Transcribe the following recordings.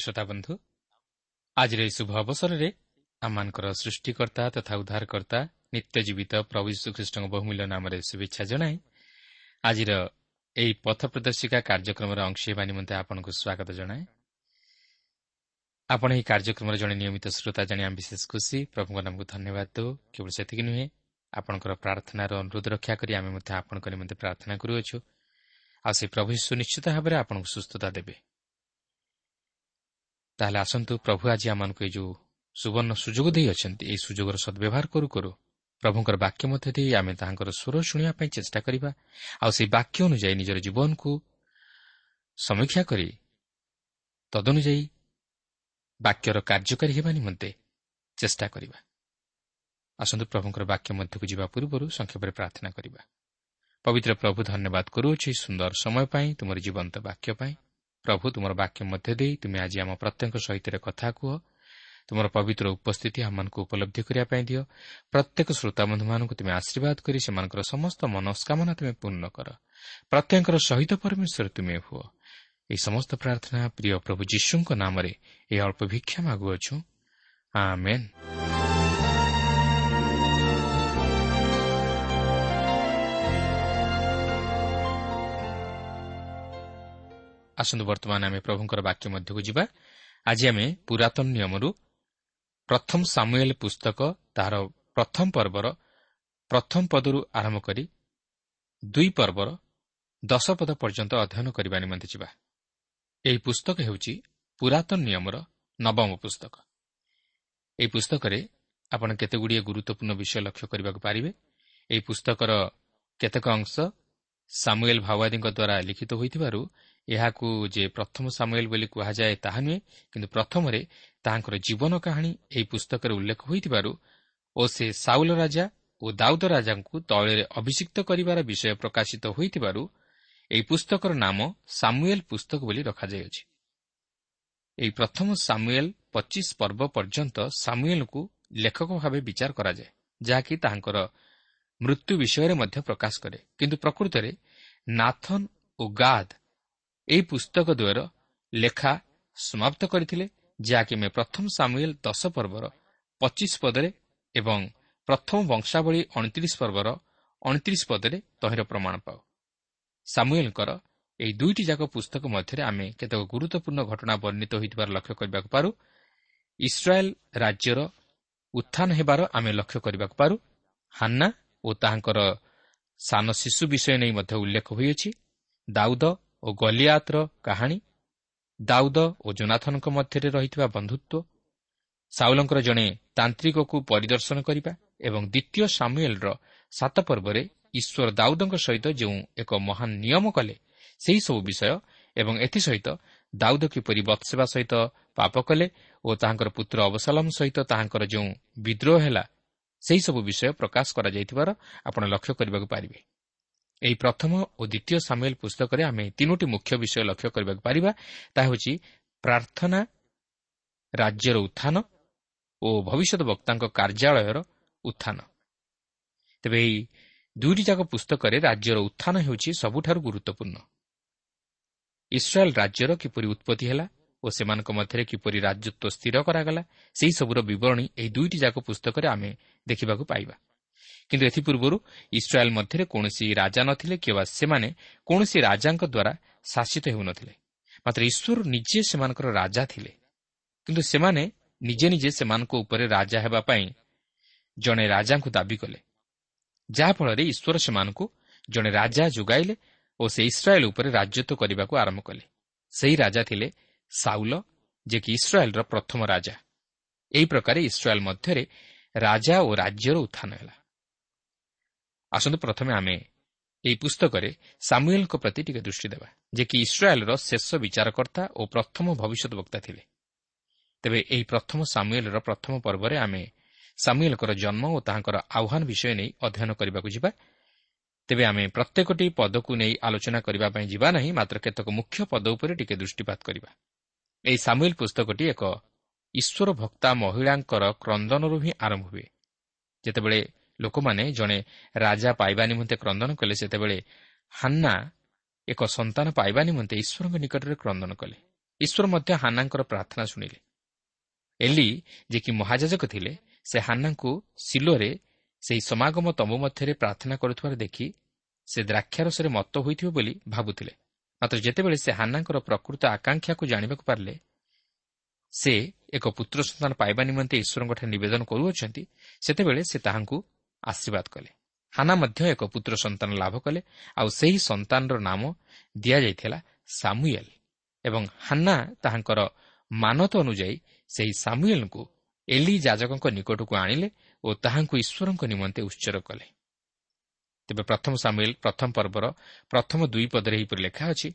ପ୍ରିୟ ଶ୍ରୋତା ବନ୍ଧୁ ଆଜିର ଏହି ଶୁଭ ଅବସରରେ ଆମମାନଙ୍କର ସୃଷ୍ଟିକର୍ତ୍ତା ତଥା ଉଦ୍ଧାରକର୍ତ୍ତା ନିତ୍ୟ ଜୀବିତ ପ୍ରଭୁ ଯୀଶୁଖ୍ରୀଷ୍ଟଙ୍କ ବହୁମୂଲ୍ୟ ନାମରେ ଶୁଭେଚ୍ଛା ଜଣାଇ ଆଜିର ଏହି ପଥ ପ୍ରଦର୍ଶିକା କାର୍ଯ୍ୟକ୍ରମର ଅଂଶ ହେବା ନିମନ୍ତେ ଆପଣଙ୍କୁ ସ୍ୱାଗତ ଜଣାଏ ଆପଣ ଏହି କାର୍ଯ୍ୟକ୍ରମରେ ଜଣେ ନିୟମିତ ଶ୍ରୋତା ଜାଣି ଆମେ ବିଶେଷ ଖୁସି ପ୍ରଭୁଙ୍କ ନାମକୁ ଧନ୍ୟବାଦ ଦେଉ କେବଳ ସେତିକି ନୁହେଁ ଆପଣଙ୍କର ପ୍ରାର୍ଥନାର ଅନୁରୋଧ ରକ୍ଷା କରି ଆମେ ମଧ୍ୟ ଆପଣଙ୍କ ନିମନ୍ତେ ପ୍ରାର୍ଥନା କରୁଅଛୁ। ଆଉ ସେ ପ୍ରଭୁ ଯୀଶୁ ନିଶ୍ଚିତ ଭାବରେ ଆପଣଙ୍କୁ ସୁସ୍ଥତା ଦେବେ। ତାହେଲେ ଆସନ୍ତୁ ପ୍ରଭୁ ଆଜି ଆମମାନଙ୍କୁ ଏହି ଯେଉଁ ସୁବର୍ଣ୍ଣ ସୁଯୋଗ ଦେଇଅଛନ୍ତି ଏହି ସୁଯୋଗର ସଦ୍ବ୍ୟବହାର କରୁ କରୁ ପ୍ରଭୁଙ୍କର ବାକ୍ୟ ମଧ୍ୟ ଦେଇ ଆମେ ତାହାଙ୍କର ସ୍ୱର ଶୁଣିବା ପାଇଁ ଚେଷ୍ଟା କରିବା। ଆଉ ସେହି ବାକ୍ୟ ଅନୁଯାୟୀ ନିଜର ଜୀବନକୁ ସମୀକ୍ଷା କରି ତଦନୁଯାୟୀ ବାକ୍ୟର କାର୍ଯ୍ୟକାରୀ ହେବା ନିମନ୍ତେ ଚେଷ୍ଟା କରିବା। ଆସନ୍ତୁ ପ୍ରଭୁଙ୍କର ବାକ୍ୟ ମଧ୍ୟକୁ ଯିବା ପୂର୍ବରୁ ସଂକ୍ଷେପରେ ପ୍ରାର୍ଥନା କରିବା। ପବିତ୍ର ପ୍ରଭୁ ଧନ୍ୟବାଦ କରୁଅଛି ସୁନ୍ଦର ସମୟ ପାଇଁ ତୁମର ଜୀବନ୍ତ ବାକ୍ୟ ପାଇଁ। ପ୍ରଭୁ ତୁମର ବାକ୍ୟ ମଧ୍ୟ ଦେଇ ତୁମେ ଆଜି ଆମ ପ୍ରତ୍ୟେକ ସହିତ କଥା କୁହ। ତୁମର ପବିତ୍ର ଉପସ୍ଥିତି ଆମମାନଙ୍କୁ ଉପଲବ୍ଧି କରିବା ପାଇଁ ଦିଅ। ପ୍ରତ୍ୟେକ ଶ୍ରୋତାବନ୍ଧୁମାନଙ୍କୁ ତୁମେ ଆଶୀର୍ବାଦ କରି ସେମାନଙ୍କର ସମସ୍ତ ମନସ୍କାମନା ତୁମେ ପୂର୍ଣ୍ଣ କର। ପ୍ରତ୍ୟେକଙ୍କର ସହିତ ପରମେଶ୍ୱର ତୁମେ ହୁଅ। ଏହି ସମସ୍ତ ପ୍ରାର୍ଥନା ପ୍ରିୟ ପ୍ରଭୁ ଯୀଶୁଙ୍କ ନାମରେ ଏହି ଅଳ୍ପ ଭିକ୍ଷା ମାଗୁଅଛୁ। ଆମେନ୍। ଆସନ୍ତୁ ବର୍ତ୍ତମାନ ଆମେ ପ୍ରଭୁଙ୍କର ବାକ୍ୟ ମଧ୍ୟକୁ ଯିବା। ଆଜି ଆମେ ପୁରାତନ ନିୟମରୁ ପ୍ରଥମ ସାମୁଏଲ ପୁସ୍ତକ ତାହାର ପ୍ରଥମ ପର୍ବର ପ୍ରଥମ ପଦରୁ ଆରମ୍ଭ କରି ଦୁଇ ପର୍ବର ଦଶ ପଦ ପର୍ଯ୍ୟନ୍ତ ଅଧ୍ୟୟନ କରିବା ନିମନ୍ତେ ଯିବା। ଏହି ପୁସ୍ତକ ହେଉଛି ପୁରାତନ ନିୟମର ନବମ ପୁସ୍ତକ। ଏହି ପୁସ୍ତକରେ ଆପଣ କେତେଗୁଡ଼ିଏ ଗୁରୁତ୍ୱପୂର୍ଣ୍ଣ ବିଷୟ ଲକ୍ଷ୍ୟ କରିବାକୁ ପାରିବେ? ଏହି ପୁସ୍ତକର କେତେକ ଅଂଶ ସାମୁଏଲ ଭାଓବାଦୀଙ୍କ ଦ୍ୱାରା ଲିଖିତ ହୋଇଥିବାରୁ ଏହାକୁ ଯେ ପ୍ରଥମ ସାମୁଏଲ ବୋଲି କୁହାଯାଏ ତାହା ନୁହେଁ କିନ୍ତୁ ପ୍ରଥମରେ ତାହାଙ୍କର ଜୀବନ କାହାଣୀ ଏହି ପୁସ୍ତକରେ ଉଲ୍ଲେଖ ହୋଇଥିବାରୁ ଓ ସେ ସାଉଲ ରାଜା ଓ ଦାଉଦ ରାଜାଙ୍କୁ ତୈଳରେ ଅଭିଷିକ୍ତ କରିବାର ବିଷୟ ପ୍ରକାଶିତ ହୋଇଥିବାରୁ ଏହି ପୁସ୍ତକର ନାମ ସାମୁଏଲ ପୁସ୍ତକ ବୋଲି ରଖାଯାଇଅଛି। ଏହି ପ୍ରଥମ ସାମୁଏଲ ପଚିଶ ପର୍ବ ପର୍ଯ୍ୟନ୍ତ ସାମୁଏଲଙ୍କୁ ଲେଖକ ଭାବେ ବିଚାର କରାଯାଏ ଯାହାକି ତାହାଙ୍କର ମୃତ୍ୟୁ ବିଷୟରେ ମଧ୍ୟ ପ୍ରକାଶ କରେ। କିନ୍ତୁ ପ୍ରକୃତରେ ନାଥନ ଓ ଗାଦ ଏହି ପୁସ୍ତକ ଦ୍ୱୟର ଲେଖା ସମାପ୍ତ କରିଥିଲେ ଯାହାକି ଆମେ ପ୍ରଥମ ସାମୁଏଲ ଦଶ ପର୍ବର ପଚିଶ ପଦରେ ଏବଂ ପ୍ରଥମ ବଂଶାବଳୀ ଅଣତିରିଶ ପର୍ବର ଅଣତିରିଶ ପଦରେ ତହିଁର ପ୍ରମାଣ ପାଉ। ସାମୁଏଲଙ୍କର ଏହି ଦୁଇଟି ଯାକ ପୁସ୍ତକ ମଧ୍ୟରେ ଆମେ କେତେକ ଗୁରୁତ୍ୱପୂର୍ଣ୍ଣ ଘଟଣା ବର୍ଣ୍ଣିତ ହୋଇଥିବାର ଲକ୍ଷ୍ୟ କରିବାକୁ ପାରୁ। ଇସ୍ରାଏଲ୍ ରାଜ୍ୟର ଉତ୍ଥାନ ହେବାର ଆମେ ଲକ୍ଷ୍ୟ କରିବାକୁ ପାରୁ। ହାନ୍ନା ଓ ତାହାଙ୍କର ସାନ ଶିଶୁ ବିଷୟ ନେଇ ମଧ୍ୟ ଉଲ୍ଲେଖ ହୋଇଅଛି। ଦାଉଦ ଓ ଗଲିଆତର କାହାଣୀ ଦାଉଦ ଓ ଜୋନାଥନଙ୍କ ମଧ୍ୟରେ ରହିଥିବା ବନ୍ଧୁତ୍ୱ ସାଉଲଙ୍କର ଜଣେ ତାନ୍ତ୍ରିକକୁ ପରିଦର୍ଶନ କରିବା ଏବଂ ଦ୍ୱିତୀୟ ସାମୁଏଲ୍ର ସାତ ପର୍ବରେ ଈଶ୍ୱର ଦାଉଦଙ୍କ ସହିତ ଯେଉଁ ଏକ ମହାନ ନିୟମ କଲେ ସେହିସବୁ ବିଷୟ ଏବଂ ଏଥିସହିତ ଦାଉଦ କିପରି ବତ୍ସେବା ସହିତ ପାପ କଲେ ଓ ତାହାଙ୍କର ପୁତ୍ର ଅବସାଲମ ସହିତ ତାହାଙ୍କର ଯେଉଁ ବିଦ୍ରୋହ ହେଲା ସେହିସବୁ ବିଷୟ ପ୍ରକାଶ କରାଯାଇଥିବାର ଆପଣ ଲକ୍ଷ୍ୟ କରିବାକୁ ପାରିବେ। ଏହି ପ୍ରଥମ ଓ ଦ୍ୱିତୀୟ ସାମୁଏଲ ପୁସ୍ତକରେ ଆମେ ତିନୋଟି ମୁଖ୍ୟ ବିଷୟ ଲକ୍ଷ୍ୟ କରିବାକୁ ପାରିବା। ତାହା ହେଉଛି ପ୍ରାର୍ଥନା ରାଜ୍ୟର ଉତ୍ଥାନ ଓ ଭବିଷ୍ୟତ ବକ୍ତାଙ୍କ କାର୍ଯ୍ୟାଳୟର ଉତ୍ଥାନ। ତେବେ ଏହି ଦୁଇଟି ଯାକ ପୁସ୍ତକରେ ରାଜ୍ୟର ଉତ୍ଥାନ ହେଉଛି ସବୁଠାରୁ ଗୁରୁତ୍ୱପୂର୍ଣ୍ଣ। ଇସ୍ରାଏଲ୍ ରାଜ୍ୟର କିପରି ଉତ୍ପତ୍ତି ହେଲା ଓ ସେମାନଙ୍କ ମଧ୍ୟରେ କିପରି ରାଜତ୍ୱ ସ୍ଥିର କରାଗଲା ସେହିସବୁର ବିବରଣୀ ଏହି ଦୁଇଟି ଯାକ ପୁସ୍ତକରେ ଆମେ ଦେଖିବାକୁ ପାଇବା। କିନ୍ତୁ ଏଥିପୂର୍ବରୁ ଇସ୍ରାଏଲ୍ ମଧ୍ୟରେ କୌଣସି ରାଜା ନଥିଲେ କିମ୍ବା ସେମାନେ କୌଣସି ରାଜାଙ୍କ ଦ୍ୱାରା ଶାସିତ ହେଉନଥିଲେ। ମାତ୍ର ଈଶ୍ୱର ନିଜେ ସେମାନଙ୍କର ରାଜା ଥିଲେ। କିନ୍ତୁ ସେମାନେ ନିଜେ ନିଜେ ସେମାନଙ୍କ ଉପରେ ରାଜା ହେବା ପାଇଁ ଜଣେ ରାଜାଙ୍କୁ ଦାବି କଲେ। ଯାହାଫଳରେ ଈଶ୍ୱର ସେମାନଙ୍କୁ ଜଣେ ରାଜା ଯୋଗାଇଲେ ଓ ସେ ଇସ୍ରାଏଲ୍ ଉପରେ ରାଜତ୍ୱ କରିବାକୁ ଆରମ୍ଭ କଲେ। ସେହି ରାଜା ଥିଲେ ସାଉଲ ଯିଏକି ଇସ୍ରାଏଲ୍ର ପ୍ରଥମ ରାଜା। ଏହି ପ୍ରକାର ଇସ୍ରାଏଲ୍ ମଧ୍ୟରେ ରାଜା ଓ ରାଜ୍ୟର ଉତ୍ଥାନ ହେଲା। ଆସନ୍ତୁ ପ୍ରଥମେ ଆମେ ଏହି ପୁସ୍ତକରେ ସାମୁଏଲ୍ଙ୍କ ପ୍ରତି ଟିକେ ଦୃଷ୍ଟି ଦେବା ଯେ କି ଇସ୍ରାଏଲ୍ର ଶେଷ ବିଚାରକର୍ତ୍ତା ଓ ପ୍ରଥମ ଭବିଷ୍ୟତ ବକ୍ତା ଥିଲେ। ତେବେ ଏହି ପ୍ରଥମ ସାମୁଏଲ୍ର ପ୍ରଥମ ପର୍ବରେ ଆମେ ସାମୁଏଲ୍ଙ୍କର ଜନ୍ମ ଓ ତାହାଙ୍କର ଆହ୍ୱାନ ବିଷୟ ନେଇ ଅଧ୍ୟୟନ କରିବାକୁ ଯିବା। ତେବେ ଆମେ ପ୍ରତ୍ୟେକଟି ପଦକୁ ନେଇ ଆଲୋଚନା କରିବା ପାଇଁ ଯିବା ନାହିଁ ମାତ୍ର କେତେକ ମୁଖ୍ୟ ପଦ ଉପରେ ଟିକେ ଦୃଷ୍ଟିପାତ କରିବା। ଏହି ସାମୁଏଲ୍ ପୁସ୍ତକଟି ଏକ ଈଶ୍ୱର ଭକ୍ତା ମହିଳାଙ୍କର କ୍ରନ୍ଦନରୁ ହିଁ ଆରମ୍ଭ ହୁଏ। ଯେତେବେଳେ ଲୋକମାନେ ଜଣେ ରାଜା ପାଇବା ନିମନ୍ତେ କ୍ରନ୍ଦନ କଲେ ସେତେବେଳେ ହାନ୍ନା ଏକ ସନ୍ତାନ ପାଇବା ନିମନ୍ତେ ଈଶ୍ୱରଙ୍କ ନିକଟରେ କ୍ରନ୍ଦନ କଲେ। ଈଶ୍ୱର ମଧ୍ୟ ହାନ୍ନାଙ୍କର ପ୍ରାର୍ଥନା ଶୁଣିଲେ। ଏଲି ଯିଏକି ମହାଯାଜକ ଥିଲେ ସେ ହାନ୍ନାଙ୍କୁ ସିଲୋରେ ସେହି ସମାଗମ ତମ୍ବୁ ମଧ୍ୟରେ ପ୍ରାର୍ଥନା କରୁଥିବାର ଦେଖି ସେ ଦ୍ରାକ୍ଷାରସରେ ମତ ହୋଇଥିବ ବୋଲି ଭାବୁଥିଲେ। ମାତ୍ର ଯେତେବେଳେ ସେ ହାନ୍ନାଙ୍କର ପ୍ରକୃତ ଆକାଂକ୍ଷାକୁ ଜାଣିବାକୁ ପାରିଲେ ସେ ଏକ ପୁତ୍ର ସନ୍ତାନ ପାଇବା ନିମନ୍ତେ ଈଶ୍ୱରଙ୍କଠାରେ ନିବେଦନ କରୁଅଛନ୍ତି ସେତେବେଳେ ସେ ତାହାଙ୍କୁ ଆଶୀର୍ବାଦ କଲେ। ହାନା ମଧ୍ୟ ଏକ ପୁତ୍ର ସନ୍ତାନ ଲାଭ କଲେ। ଆଉ ସେହି ସନ୍ତାନର ନାମ ଦିଆଯାଇଥିଲା ସାମୁଏଲ। ଏବଂ ହାନା ତାହାଙ୍କର ମାନତ ଅନୁଯାୟୀ ସେହି ସାମୁଏଲଙ୍କୁ ଏଲି ଯାଜକଙ୍କ ନିକଟକୁ ଆଣିଲେ ଓ ତାହାଙ୍କୁ ଈଶ୍ୱରଙ୍କ ନିମନ୍ତେ ଉତ୍ସର କଲେ। ତେବେ ପ୍ରଥମ ସାମୁଏଲ ପ୍ରଥମ ପର୍ବର ପ୍ରଥମ ଦୁଇ ପଦରେ ଏହିପରି ଲେଖା ଅଛି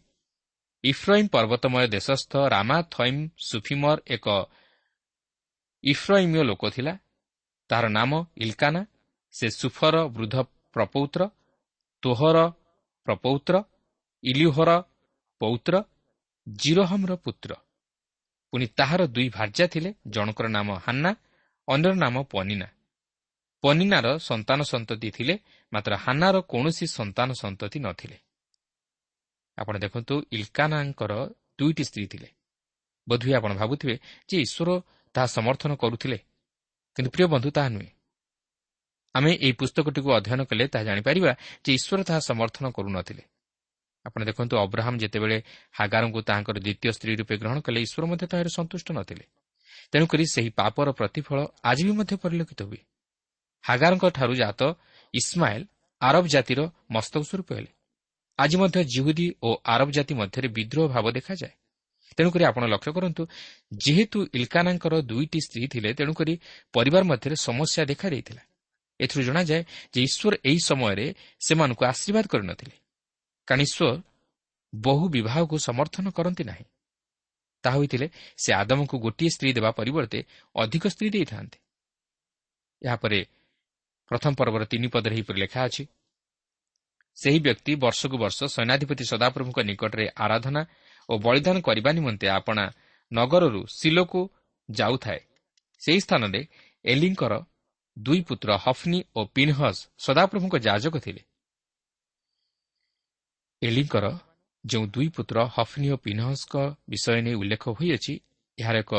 ଇଫ୍ରଇମ୍ ପର୍ବତମୟ ଦେଶସ୍ଥ ରାମା ଥଇମ୍ ସୁଫିମର ଏକ ଇଫ୍ରଇମୀୟ ଲୋକ ଥିଲା। ତାହାର ନାମ ଇଲକାନା ସେ ସୁଫର ବୃଦ୍ଧ ପ୍ରପୌତ୍ର ତୋହର ପ୍ରପୌତ୍ର ଇଲିହୋର ପୌତ୍ର ଜିରୋହମ୍ର ପୁତ୍ର। ପୁଣି ତାହାର ଦୁଇ ଭାର୍ଯ୍ୟା ଥିଲେ ଜଣଙ୍କର ନାମ ହାନ୍ନା ଅନ୍ୟର ନାମ ପନିନା। ପନିନାର ସନ୍ତାନ ସନ୍ତତି ଥିଲେ ମାତ୍ର ହାନାର କୌଣସି ସନ୍ତାନ ସନ୍ତତି ନଥିଲେ। ଆପଣ ଦେଖନ୍ତୁ ଇଲକାନାଙ୍କର ଦୁଇଟି ସ୍ତ୍ରୀ ଥିଲେ। ବୋଧହୁଏ ଆପଣ ଭାବୁଥିବେ ଯେ ଈଶ୍ୱର ତାହା ସମର୍ଥନ କରୁଥିଲେ। କିନ୍ତୁ ପ୍ରିୟ ବନ୍ଧୁ ତାହା ନୁହେଁ। ଆମେ ଏହି ପୁସ୍ତକଟିକୁ ଅଧ୍ୟୟନ କଲେ ତାହା ଜାଣିପାରିବା ଯେ ଈଶ୍ୱର ତାହା ସମର୍ଥନ କରୁନଥିଲେ। ଆପଣ ଦେଖନ୍ତୁ ଅବ୍ରାହମ୍ ଯେତେବେଳେ ହାଗାରଙ୍କୁ ତାହାଙ୍କର ଦ୍ୱିତୀୟ ସ୍ତ୍ରୀ ରୂପେ ଗ୍ରହଣ କଲେ ଈଶ୍ୱର ମଧ୍ୟ ତାହାର ସନ୍ତୁଷ୍ଟ ନଥିଲେ। ତେଣୁକରି ସେହି ପାପର ପ୍ରତିଫଳ ଆଜି ବି ମଧ୍ୟ ପରିଲକ୍ଷିତ ହୁଏ। ହାଗାରଙ୍କ ଠାରୁ ଜାତ ଇସ୍ମାଇଲ ଆରବ ଜାତିର ମସ୍ତକ ସ୍ୱରୂପ ହେଲେ। ଆଜି ମଧ୍ୟ ଜିହୁଦୀ ଓ ଆରବ ଜାତି ମଧ୍ୟରେ ବିଦ୍ରୋହ ଭାବ ଦେଖାଯାଏ। ତେଣୁକରି ଆପଣ ଲକ୍ଷ୍ୟ କରନ୍ତୁ ଯେହେତୁ ଇଲକାନାଙ୍କର ଦୁଇଟି ସ୍ତ୍ରୀ ଥିଲେ ତେଣୁକରି ପରିବାର ମଧ୍ୟରେ ସମସ୍ୟା ଦେଖାଦେଇଥିଲା। ଏଥିରୁ ଜଣାଯାଏ ଯେ ଈଶ୍ୱର ଏହି ସମୟରେ ସେମାନଙ୍କୁ ଆଶୀର୍ବାଦ କରିନଥିଲେ। କାରଣ ଈଶ୍ୱର ବହୁ ବିବାହକୁ ସମର୍ଥନ କରନ୍ତି ନାହିଁ। ତାହା ହୋଇଥିଲେ ସେ ଆଦମଙ୍କୁ ଗୋଟିଏ ସ୍ତ୍ରୀ ଦେବା ପରିବର୍ତ୍ତେ ଅଧିକ ସ୍ତ୍ରୀ ଦେଇଥାନ୍ତେ। ଏହାପରେ ପ୍ରଥମ ପର୍ବର ତିନି ପଦରେ ଏହିପରି ଲେଖା ଅଛି ସେହି ବ୍ୟକ୍ତି ବର୍ଷକୁ ବର୍ଷ ସୈନ୍ୟାଧିପତି ସଦାପ୍ରଭୁଙ୍କ ନିକଟରେ ଆରାଧନା ଓ ବଳିଦାନ କରିବା ନିମନ୍ତେ ଆପଣା ନଗରରୁ ସିଲୋକୁ ଯାଉଥାଏ। ସେହି ସ୍ଥାନରେ ଏଲିଙ୍କର ଦୁଇ ପୁତ୍ର ହଫ୍ନି ଓ ପିନ୍ହସ୍ ସଦାପ୍ରଭୁଙ୍କ ଯାଜକ ଥିଲେ। ଏଲିଙ୍କର ଯେଉଁ ଦୁଇ ପୁତ୍ର ହଫ୍ନି ଓ ପିନ୍ହସ୍ଙ୍କ ବିଷୟ ନେଇ ଉଲ୍ଲେଖ ହୋଇଅଛି ଏହାର ଏକ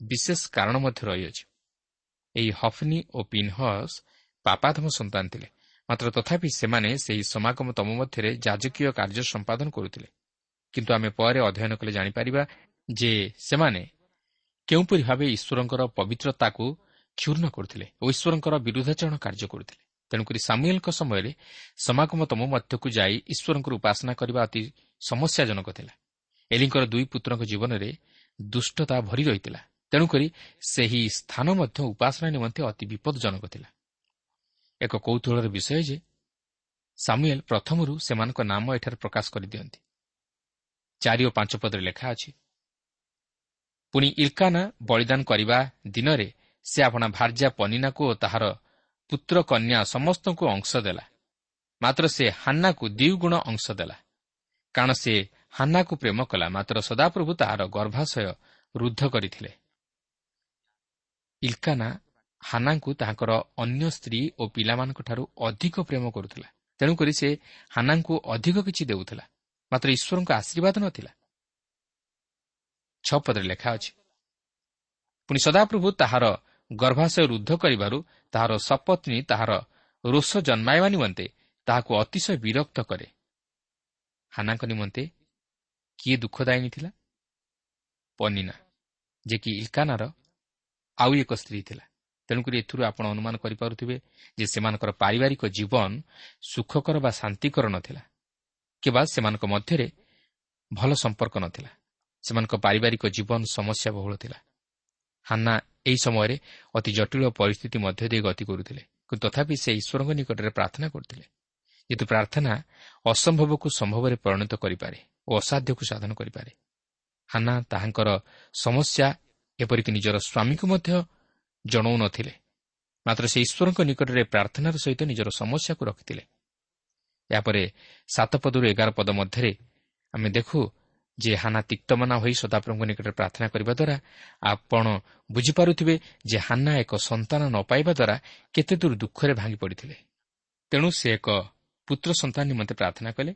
ବିଶେଷ କାରଣ ମଧ୍ୟ ରହିଅଛି। ଏହି ହଫ୍ନି ଓ ପିନ୍ହସ୍ ପାପାଧମ ସନ୍ତାନ ଥିଲେ ମାତ୍ର ତଥାପି ସେମାନେ ସେହି ସମାଗମ ତମ ମଧ୍ୟରେ ଯାଜକୀୟ କାର୍ଯ୍ୟ ସମ୍ପାଦନ କରୁଥିଲେ। କିନ୍ତୁ ଆମେ ପରେ ଅଧ୍ୟୟନ କଲେ ଜାଣିପାରିବା ଯେ ସେମାନେ କେଉଁପରି ଭାବେ ଈଶ୍ୱରଙ୍କର ପବିତ୍ରତାକୁ କ୍ଷୁର୍ଣ୍ଣ କରୁଥିଲେ ଓ ଈଶ୍ୱରଙ୍କର ବିରୁଦ୍ଧାଚରଣ କାର୍ଯ୍ୟ କରୁଥିଲେ। ତେଣୁକରି ସାମୁଏଲଙ୍କ ସମୟରେ ସମାଗମ ତମ ମଧ୍ୟକୁ ଯାଇ ଈଶ୍ୱରଙ୍କର ଉପାସନା କରିବା ଅତି ସମସ୍ୟାଜନକ ଥିଲା। ଏଲିଙ୍କର ଦୁଇ ପୁତ୍ରଙ୍କ ଜୀବନରେ ଦୁଷ୍ଟତା ଭରି ରହିଥିଲା। ତେଣୁକରି ସେହି ସ୍ଥାନ ମଧ୍ୟ ଉପାସନା ନିମନ୍ତେ ଅତି ବିପଦଜନକ ଥିଲା। ଏକ କୌତୁହଳର ବିଷୟ ଯେ ସାମୁଏଲ ପ୍ରଥମରୁ ସେମାନଙ୍କ ନାମ ଏଠାରେ ପ୍ରକାଶ କରିଦିଅନ୍ତି। ଚାରି ଓ ପାଞ୍ଚ ପଦରେ ଲେଖା ଅଛି ପୁଣି ଇଲକାନା ବଳିଦାନ କରିବା ଦିନରେ ସେ ଆପଣା ଭାର୍ଯ୍ୟା ପନିନାକୁ ଓ ତାହାର ପୁତ୍ର କନ୍ୟା ସମସ୍ତଙ୍କୁ ଅଂଶ ଦେଲା। ମାତ୍ର ସେ ହାନ୍ନାକୁ ଦ୍ୱିଗୁଣ ଅଂଶ ଦେଲା। କାରଣ ସେ ହାନ୍ନାକୁ ପ୍ରେମ କଲା ମାତ୍ର ସଦାପ୍ରଭୁ ତାହାର ଗର୍ଭାଶୟ ରୁଦ୍ଧ କରିଥିଲେ। ଇଲକାନା ହାନାଙ୍କୁ ତାହାଙ୍କର ଅନ୍ୟ ସ୍ତ୍ରୀ ଓ ପିଲାମାନଙ୍କଠାରୁ ଅଧିକ ପ୍ରେମ କରୁଥିଲା। ତେଣୁକରି ସେ ହାନାଙ୍କୁ ଅଧିକ କିଛି ଦେଉଥିଲା। ମାତ୍ର ଈଶ୍ୱରଙ୍କ ଆଶୀର୍ବାଦ ନଥିଲା। ଛଅ ପଦରେ ଲେଖା ଅଛି ପୁଣି ସଦାପ୍ରଭୁ ତାହାର ଗର୍ଭାଶୟ ରୁଦ୍ଧ କରିବାରୁ ତାହାର ସପତ୍ନୀ ତାହାର ରୋଷ ଜନ୍ମାଇବା ନିମନ୍ତେ ତାହାକୁ ଅତିଶୟ ବିରକ୍ତ କରେ। ହାନାଙ୍କ ନିମନ୍ତେ କିଏ ଦୁଃଖଦାୟିନୀ ଥିଲା? ପନିନା ଯେ କି ଇଲକାନାର ଆଉ ଏକ ସ୍ତ୍ରୀ ଥିଲା। ତେଣୁକରି ଏଥିରୁ ଆପଣ ଅନୁମାନ କରିପାରୁଥିବେ ଯେ ସେମାନଙ୍କର ପାରିବାରିକ ଜୀବନ ସୁଖକର ବା ଶାନ୍ତିକର ନଥିଲା କିମ୍ବା ସେମାନଙ୍କ ମଧ୍ୟରେ ଭଲ ସମ୍ପର୍କ ନଥିଲା। ସେମାନଙ୍କ ପାରିବାରିକ ଜୀବନ ସମସ୍ୟା ବହୁଳ ଥିଲା। ହାନ୍ନା ଏହି ସମୟରେ ଅତି ଜଟିଳ ପରିସ୍ଥିତି ମଧ୍ୟ ଦେଇ ଗତି କରୁଥିଲେ କିନ୍ତୁ ତଥାପି ସେ ଈଶ୍ୱରଙ୍କ ନିକଟରେ ପ୍ରାର୍ଥନା କରୁଥିଲେ। ଯେହେତୁ ପ୍ରାର୍ଥନା ଅସମ୍ଭବକୁ ସମ୍ଭବରେ ପରିଣତ କରିପାରେ ଓ ଅସାଧ୍ୟକୁ ସାଧନ କରିପାରେ। ହାନା ତାହାଙ୍କର ସମସ୍ୟା ଏପରିକି ନିଜର ସ୍ୱାମୀକୁ ମଧ୍ୟ ଜଣାଉ ନଥିଲେ ମାତ୍ର ସେ ଈଶ୍ୱରଙ୍କ ନିକଟରେ ପ୍ରାର୍ଥନାର ସହିତ ନିଜର ସମସ୍ୟାକୁ ରଖିଥିଲେ। ଏହାପରେ ସାତ ପଦରୁ ଏଗାର ପଦ ମଧ୍ୟରେ ଆମେ ଦେଖୁ ଯେ ହାନା ତିକ୍ତମନା ହୋଇ ସଦାପ୍ରଭୁଙ୍କ ନିକଟରେ ପ୍ରାର୍ଥନା କରିବା ଦ୍ୱାରା ଆପଣ ବୁଝିପାରୁଥିବେ ଯେ ହାନା ଏକ ସନ୍ତାନ ନ ପାଇବା ଦ୍ୱାରା କେତେ ଦୂର ଦୁଃଖରେ ଭାଙ୍ଗି ପଡ଼ିଥିଲେ। ତେଣୁ ସେ ଏକ ପୁତ୍ର ସନ୍ତାନ ନିମନ୍ତେ ପ୍ରାର୍ଥନା କଲେ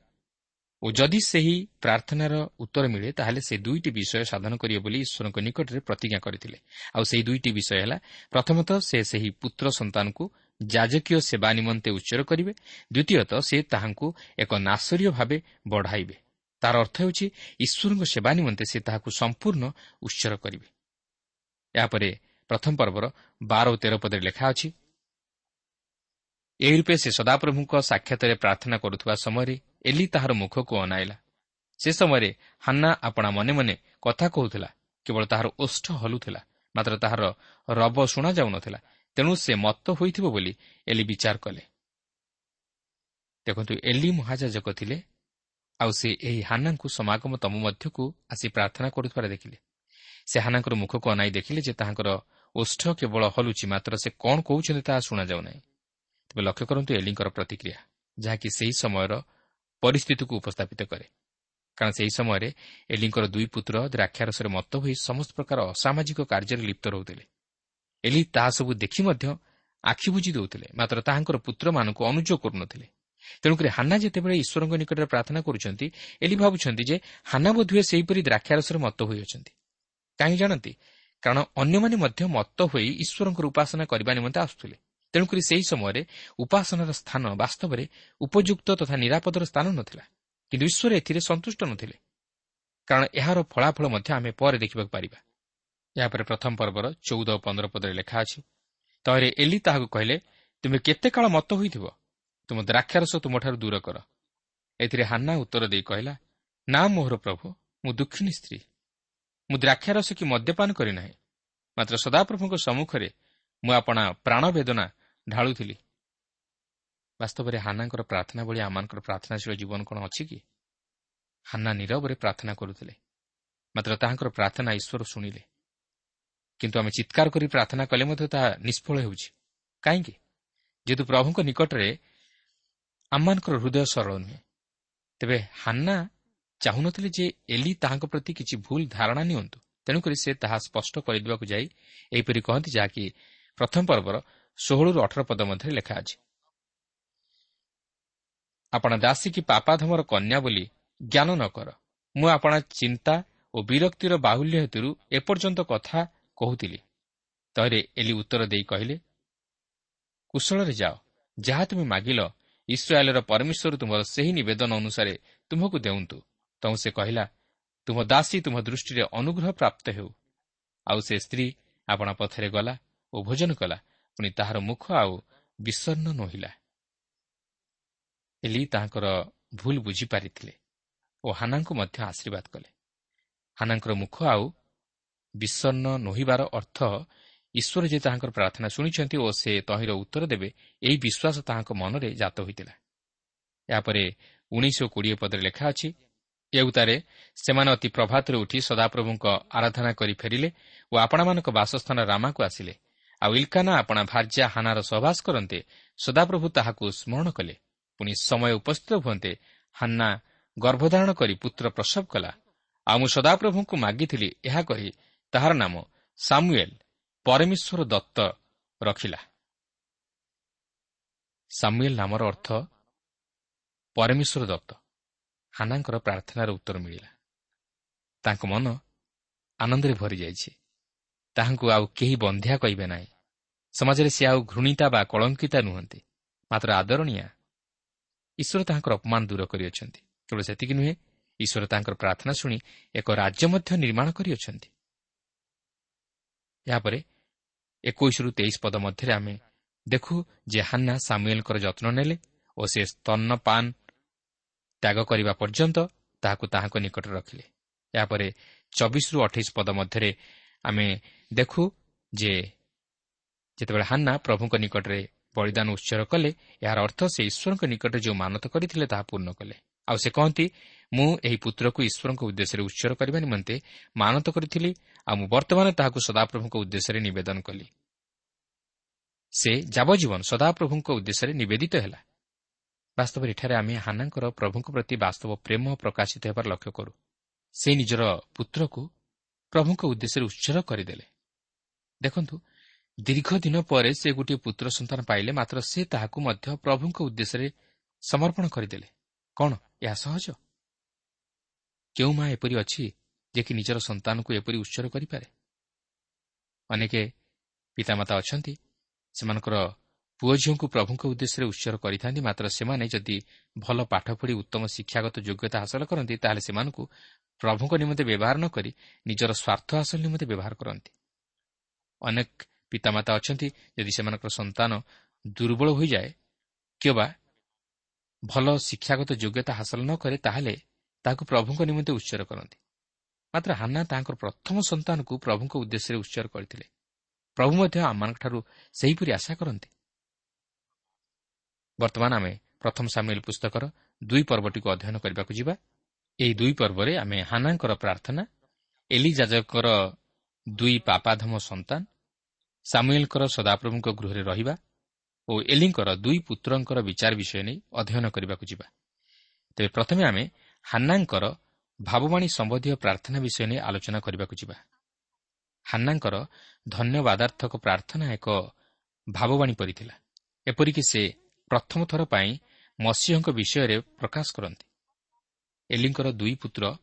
ଓ ଯଦି ସେହି ପ୍ରାର୍ଥନାର ଉତ୍ତର ମିଳେ ତାହେଲେ ସେ ଦୁଇଟି ବିଷୟ ସାଧନ କରିବେ ବୋଲି ଈଶ୍ୱରଙ୍କ ନିକଟରେ ପ୍ରତିଜ୍ଞା କରିଥିଲେ। ଆଉ ସେହି ଦୁଇଟି ବିଷୟ ହେଲା ପ୍ରଥମତଃ ସେ ସେହି ପୁତ୍ର ସନ୍ତାନକୁ ଯାଜକୀୟ ସେବା ନିମନ୍ତେ ଉଚ୍ଚର କରିବେ। ଦ୍ୱିତୀୟତଃ ସେ ତାହାଙ୍କୁ ଏକ ନାଶରୀୟ ଭାବେ ବଢ଼ାଇବେ। ତାହାର ଅର୍ଥ ହେଉଛି ଈଶ୍ୱରଙ୍କ ସେବା ନିମନ୍ତେ ସେ ତାହାକୁ ସମ୍ପୂର୍ଣ୍ଣ ଉତ୍ସର କରିବେ। ଏହାପରେ ପ୍ରଥମ ପର୍ବର ବାର ଓ ତେର ପଦରେ ଲେଖା ଅଛି ଏହି ରୂପେ ସେ ସଦାପ୍ରଭୁଙ୍କ ସାକ୍ଷାତରେ ପ୍ରାର୍ଥନା କରୁଥିବା ସମୟରେ ଏଲି ତାହାର ମୁଖକୁ ଅନାଇଲା। ସେ ସମୟରେ ହାନ୍ନା ଆପଣା ମନେ ମନେ କଥା କହୁଥିଲା କେବଳ ତାହାର ଓଷ୍ଠ ହଲୁଥିଲା ମାତ୍ର ତାହାର ରବ ଶୁଣାଯାଉନଥିଲା ତେଣୁ ସେ ମତ ହୋଇଥିବ ବୋଲି ଏଲି ବିଚାର କଲେ। ଦେଖନ୍ତୁ ଏଲି ମହାଯାଜକ ଥିଲେ ଆଉ ସେ ଏହି ହାନାଙ୍କୁ ସମାଗମ ତମ ମଧ୍ୟକୁ ଆସି ପ୍ରାର୍ଥନା କରୁଥିବାର ଦେଖିଲେ। ସେ ହାନାଙ୍କର ମୁଖକୁ ଅନାଇ ଦେଖିଲେ ଯେ ତାହାଙ୍କର ଓଷ୍ଠ କେବଳ ହଲୁଛି ମାତ୍ର ସେ କ'ଣ କହୁଛନ୍ତି ତାହା ଶୁଣାଯାଉ ନାହିଁ ତେବେ ଲକ୍ଷ୍ୟ କରନ୍ତୁ ଏଲିଙ୍କର ପ୍ରତିକ୍ରିୟା ଯାହାକି ସେହି ସମୟର ପରିସ୍ଥିତିକୁ ଉପସ୍ଥାପିତ କରେ। କାରଣ ସେହି ସମୟରେ ଏଲିଙ୍କର ଦୁଇ ପୁତ୍ର ଦ୍ରାକ୍ଷାରସରେ ମତ ହୋଇ ସମସ୍ତ ପ୍ରକାର ଅସାମାଜିକ କାର୍ଯ୍ୟରେ ଲିପ୍ତ ରହୁଥିଲେ। ଏଲି ତାହା ସବୁ ଦେଖି ମଧ୍ୟ ଆଖି ବୁଝି ଦେଉଥିଲେ ମାତ୍ର ତାହାଙ୍କର ପୁତ୍ରମାନଙ୍କୁ ଅନୁଯୋଗ କରୁନଥିଲେ। ତେଣୁକରି ହାନା ଯେତେବେଳେ ଈଶ୍ୱରଙ୍କ ନିକଟରେ ପ୍ରାର୍ଥନା କରୁଛନ୍ତି ଏଲି ଭାବୁଛନ୍ତି ଯେ ହାନା ବୋଧହୁଏ ସେହିପରି ଦ୍ରାକ୍ଷାରସରେ ମତ ହୋଇଅଛନ୍ତି। କାହିଁକି ଜାଣନ୍ତି? କାରଣ ଅନ୍ୟମାନେ ମଧ୍ୟ ମତ ହୋଇ ଈଶ୍ୱରଙ୍କର ଉପାସନା କରିବା ନିମନ୍ତେ ଆସୁଥିଲେ। ତେଣୁକରି ସେହି ସମୟରେ ଉପାସନାର ସ୍ଥାନ ବାସ୍ତବରେ ଉପଯୁକ୍ତ ତଥା ନିରାପଦର ସ୍ଥାନ ନଥିଲା। କିନ୍ତୁ ଈଶ୍ୱର ଏଥିରେ ସନ୍ତୁଷ୍ଟ ନଥିଲେ। କାରଣ ଏହାର ଫଳାଫଳ ମଧ୍ୟ ଆମେ ପରେ ଦେଖିବାକୁ ପାରିବା। ଏହାପରେ ପ୍ରଥମ ପର୍ବର ଚଉଦ ଓ ପନ୍ଦର ପଦରେ ଲେଖା ଅଛି ତହିଁରେ ଏଲି ତାହାକୁ କହିଲେ ତୁମେ କେତେ କାଳ ମତ ହୋଇଥିବ? ତୁମ ଦ୍ରାକ୍ଷାରସ ତୁମଠାରୁ ଦୂର କର। ଏଥିରେ ହାନ୍ନା ଉତ୍ତର ଦେଇ କହିଲା ନା ମୋହର ପ୍ରଭୁ ମୁଁ ଦୁଃଖିନୀ ସ୍ତ୍ରୀ। ମୁଁ ଦ୍ରାକ୍ଷାରସ କି ମଦ୍ୟପାନ କରିନାହିଁ ମାତ୍ର ସଦାପ୍ରଭୁଙ୍କ ସମ୍ମୁଖରେ ମୁଁ ଆପଣା ପ୍ରାଣ ବେଦନା ଢାଳୁଥିଲି। ବାସ୍ତବରେ ହାନାଙ୍କର ପ୍ରାର୍ଥନା ଭଳି ଆମମାନଙ୍କର ପ୍ରାର୍ଥନାଶୀଳ ଜୀବନ କ'ଣ ଅଛି କି? ହାନା ନିରବରେ ପ୍ରାର୍ଥନା କରୁଥିଲେ। ମାତ୍ର ତାହାଙ୍କର ପ୍ରାର୍ଥନା ଈଶ୍ୱର ଶୁଣିଲେ। କିନ୍ତୁ ଆମେ ଚିତ୍କାର କରି ପ୍ରାର୍ଥନା କଲେ ମଧ୍ୟ ତାହା ନିଷ୍ଫଳ ହେଉଛି। କାହିଁକି? ଯେହେତୁ ପ୍ରଭୁଙ୍କ ନିକଟରେ ଆମମାନଙ୍କର ହୃଦୟ ସରଳ ନୁହେଁ। ତେବେ ହାନା ଚାହୁଁନଥିଲେ ଯେ ଏଲି ତାହାଙ୍କ ପ୍ରତି କିଛି ଭୁଲ ଧାରଣା ନିଅନ୍ତୁ। ତେଣୁକରି ସେ ତାହା ସ୍ପଷ୍ଟ କରିଦେବାକୁ ଯାଇ ଏହିପରି କହନ୍ତି ଯାହାକି ପ୍ରଥମ ପର୍ବର ଷୋହଳରୁ ଅଠର ପଦ ମଧ୍ୟରେ ଲେଖା ଅଛି। ଆପଣ ଦାସୀ କି ପାପାଧମର କନ୍ୟା ବୋଲି ଜ୍ଞାନ ନ କର। ମୁଁ ଆପଣା ଚିନ୍ତା ଓ ବିରକ୍ତିର ବାହୁଲ୍ୟ ହେତୁରୁ ଏପର୍ଯ୍ୟନ୍ତ କଥା କହୁଥିଲି। ତହିଁରେ ଏଲି ଉତ୍ତର ଦେଇ କହିଲେ କୁଶଳରେ ଯାଅ ଯାହା ତୁମେ ମାଗିଲ ଇସ୍ରାଏଲର ପରମେଶ୍ୱର ତୁମର ସେହି ନିବେଦନ ଅନୁସାରେ ତୁମକୁ ଦେଉନ୍ତୁ। ତୁ ସେ କହିଲା ତୁମ ଦାସୀ ତୁମ ଦୃଷ୍ଟିରେ ଅନୁଗ୍ରହ ପ୍ରାପ୍ତ ହେଉ। ଆଉ ସେ ସ୍ତ୍ରୀ ଆପଣା ପଥରେ ଗଲା ଓ ଭୋଜନ କଲା ପୁଣି ତାହାର ମୁଖ ଆଉ ବିଷର୍ଣ୍ଣ ନୋହିଲା। ଏଲି ତାହାଙ୍କର ଭୁଲ ବୁଝିପାରିଥିଲେ ଓ ହାନାଙ୍କୁ ମଧ୍ୟ ଆଶୀର୍ବାଦ କଲେ। ହାନାଙ୍କର ମୁଖ ଆଉ ବିଷର୍ଣ୍ଣ ନୋହିବାର ଅର୍ଥ ଈଶ୍ୱର ଯେ ତାହାଙ୍କର ପ୍ରାର୍ଥନା ଶୁଣିଛନ୍ତି ଓ ସେ ତହିଁର ଉତ୍ତର ଦେବେ ଏହି ବିଶ୍ୱାସ ତାହାଙ୍କ ମନରେ ଜାତ ହୋଇଥିଲା। ଏହାପରେ ଉଣେଇଶ କୋଡ଼ିଏ ପଦରେ ଲେଖା ଅଛି ଏଉତାରେ ସେମାନେ ଅତି ପ୍ରଭାତରେ ଉଠି ସଦାପ୍ରଭୁଙ୍କ ଆରାଧନା କରି ଫେରିଲେ ଓ ଆପଣମାନଙ୍କ ବାସସ୍ଥାନ ରାମାକୁ ଆସିଲେ। ଆଉ ଇଲକାନା ଆପଣା ଭାର୍ଯ୍ୟା ହାନାର ସହବାସ କରନ୍ତେ ସଦାପ୍ରଭୁ ତାହାକୁ ସ୍ମରଣ କଲେ। ପୁଣି ସମୟ ଉପସ୍ଥିତ ହୁଅନ୍ତେ ହାନ୍ନା ଗର୍ଭଧାରଣ କରି ପୁତ୍ର ପ୍ରସବ କଲା। ଆଉ ମୁଁ ସଦାପ୍ରଭୁଙ୍କୁ ମାଗିଥିଲି ଏହା କହି ତାହାର ନାମ ସାମୁଏଲ। ପରମେଶ୍ୱର ଦତ୍ତ ରଖିଲା। ସାମୁଏଲ ନାମର ଅର୍ଥ ପରମେଶ୍ୱର ଦତ୍ତ। ହାନାଙ୍କର ପ୍ରାର୍ଥନାର ଉତ୍ତର ମିଳିଲା। ତାଙ୍କ ମନ ଆନନ୍ଦରେ ଭରିଯାଇଛି ତାହାଙ୍କୁ ଆଉ କେହି ବନ୍ଧ୍ୟା କହିବେ ନାହିଁ। ସମାଜରେ ସେ ଆଉ ଘୃଣିତା ବା କଳଙ୍କିତା ନୁହନ୍ତି। ମାତ୍ର ଆଦରଣୀୟା ଈଶ୍ୱର ତାହାଙ୍କର ଅପମାନ ଦୂର କରିଅଛନ୍ତି। କେବଳ ସେତିକି ନୁହେଁ ଈଶ୍ୱର ତାଙ୍କର ପ୍ରାର୍ଥନା ଶୁଣି ଏକ ରାଜ୍ୟ ମଧ୍ୟ ନିର୍ମାଣ କରିଅଛନ୍ତି। ଏହାପରେ ଏକୋଇଶରୁ ତେଇଶ ପଦ ମଧ୍ୟରେ ଆମେ ଦେଖୁ ଯେ ହାନ୍ନା ସାମୁଏଲଙ୍କର ଯତ୍ନ ନେଲେ ଓ ସେ ସ୍ତନ୍ନପାନ ତ୍ୟାଗ କରିବା ପର୍ଯ୍ୟନ୍ତ ତାହାକୁ ତାହାଙ୍କ ନିକଟରେ ରଖିଲେ। ଏହାପରେ ଚବିଶରୁ ଅଠେଇଶ ପଦ ମଧ୍ୟରେ ଆମେ ଦେଖୁ ଯେ ଯେତେବେଳେ ହାନ୍ନା ପ୍ରଭୁଙ୍କ ନିକଟରେ ବଳିଦାନ ଉତ୍ସର କଲେ ଏହାର ଅର୍ଥ ସେ ଈଶ୍ୱରଙ୍କ ନିକଟରେ ଯେଉଁ ମାନତ କରିଥିଲେ ତାହା ପୂର୍ଣ୍ଣ କଲେ। ଆଉ ସେ କହନ୍ତି ମୁଁ ଏହି ପୁତ୍ରକୁ ଈଶ୍ୱରଙ୍କ ଉଦ୍ଦେଶ୍ୟରେ ଉତ୍ସର କରିବା ନିମନ୍ତେ ମାନତ କରିଥିଲି ଆଉ ମୁଁ ବର୍ତ୍ତମାନ ତାହାକୁ ସଦାପ୍ରଭୁଙ୍କ ଉଦ୍ଦେଶ୍ୟରେ ନିବେଦନ କଲି। ସେ ଯାବଜୀବନ ସଦାପ୍ରଭୁଙ୍କ ଉଦ୍ଦେଶ୍ୟରେ ନିବେଦିତ ହେଲା। ବାସ୍ତବରେ ଏଠାରେ ଆମେ ହାନାଙ୍କର ପ୍ରଭୁଙ୍କ ପ୍ରତି ବାସ୍ତବ ପ୍ରେମ ପ୍ରକାଶିତ ହେବାର ଲକ୍ଷ୍ୟ କରୁ। ସେ ନିଜର ପୁତ୍ରକୁ ପ୍ରଭୁଙ୍କ ଉଦ୍ଦେଶ୍ୟରେ ଉତ୍ସର୍ଗ କରିଦେଲେ। ଦେଖନ୍ତୁ ଦୀର୍ଘ ଦିନ ପରେ ସେ ଗୋଟିଏ ପୁତ୍ର ସନ୍ତାନ ପାଇଲେ ମାତ୍ର ସେ ତାହାକୁ ମଧ୍ୟ ପ୍ରଭୁଙ୍କ ଉଦ୍ଦେଶ୍ୟରେ ସମର୍ପଣ କରିଦେଲେ। କ'ଣ ଏହା ସହଜ? କେଉଁ ମା ଏପରି ଅଛି ଯେ କି ନିଜର ସନ୍ତାନକୁ ଏପରି ଉତ୍ସର୍ଗ କରିପାରେ? ଅନେକ ପିତାମାତା ଅଛନ୍ତି ସେମାନଙ୍କର ପୁଅ ଝିଅଙ୍କୁ ପ୍ରଭୁଙ୍କ ଉଦ୍ଦେଶ୍ୟରେ ଉତ୍ସର୍ଗ କରିଥାନ୍ତି ମାତ୍ର ସେମାନେ ଯଦି ଭଲ ପାଠ ପଢ଼ି ଉତ୍ତମ ଶିକ୍ଷାଗତ ଯୋଗ୍ୟତା ହାସଲ କରନ୍ତି ତାହେଲେ ସେମାନଙ୍କୁ ପ୍ରଭୁଙ୍କ ନିମନ୍ତେ ବ୍ୟବହାର ନ କରି ନିଜର ସ୍ୱାର୍ଥ ହାସଲ ନିମନ୍ତେ ବ୍ୟବହାର କରନ୍ତି। ଅନେକ ପିତାମାତା ଅଛନ୍ତି ଯଦି ସେମାନଙ୍କର ସନ୍ତାନ ଦୁର୍ବଳ ହୋଇଯାଏ କିମ୍ବା ଭଲ ଶିକ୍ଷାଗତ ଯୋଗ୍ୟତା ହାସଲ ନ କରେ ତାହେଲେ ତାହାକୁ ପ୍ରଭୁଙ୍କ ନିମନ୍ତେ ଉତ୍ସର୍ଗ କରନ୍ତି। ମାତ୍ର ହାନା ତାଙ୍କର ପ୍ରଥମ ସନ୍ତାନକୁ ପ୍ରଭୁଙ୍କ ଉଦ୍ଦେଶ୍ୟରେ ଉତ୍ସର୍ଗ କରିଥିଲେ। ପ୍ରଭୁ ମଧ୍ୟ ଆମମାନଙ୍କଠାରୁ ସେହିପରି ଆଶା କରନ୍ତି। ବର୍ତ୍ତମାନ ଆମେ ପ୍ରଥମ ସାମିଲ ପୁସ୍ତକର ଦୁଇ ପର୍ବଟିକୁ ଅଧ୍ୟୟନ କରିବାକୁ ଯିବା। ଏହି ଦୁଇ ପର୍ବରେ ଆମେ ହାନାଙ୍କର ପ୍ରାର୍ଥନା ଏଲିଜାଜଙ୍କର ଦୁଇ ପାପାଧମ ସନ୍ତାନ ସାମୁଏଲଙ୍କର ସଦାପ୍ରଭୁଙ୍କ ଗୃହରେ ରହିବା ଓ ଏଲିଙ୍କର ଦୁଇ ପୁତ୍ରଙ୍କର ବିଚାର ବିଷୟ ନେଇ ଅଧ୍ୟୟନ କରିବାକୁ ଯିବା। ତେବେ ପ୍ରଥମେ ଆମେ ହାନ୍ନାଙ୍କର ଭାବବାଣୀ ସମ୍ବନ୍ଧୀୟ ପ୍ରାର୍ଥନା ବିଷୟ ନେଇ ଆଲୋଚନା କରିବାକୁ ଯିବା। ହାନ୍ନାଙ୍କର ଧନ୍ୟବାଦାର୍ଥକ ପ୍ରାର୍ଥନା ଏକ ଭାବବାଣୀ ପରି ଏପରିକି ସେ ପ୍ରଥମ ଥର ପାଇଁ ମସିହଙ୍କ ବିଷୟରେ ପ୍ରକାଶ କରନ୍ତି। ଏଲିଙ୍କର ଦୁଇ ପୁତ୍ର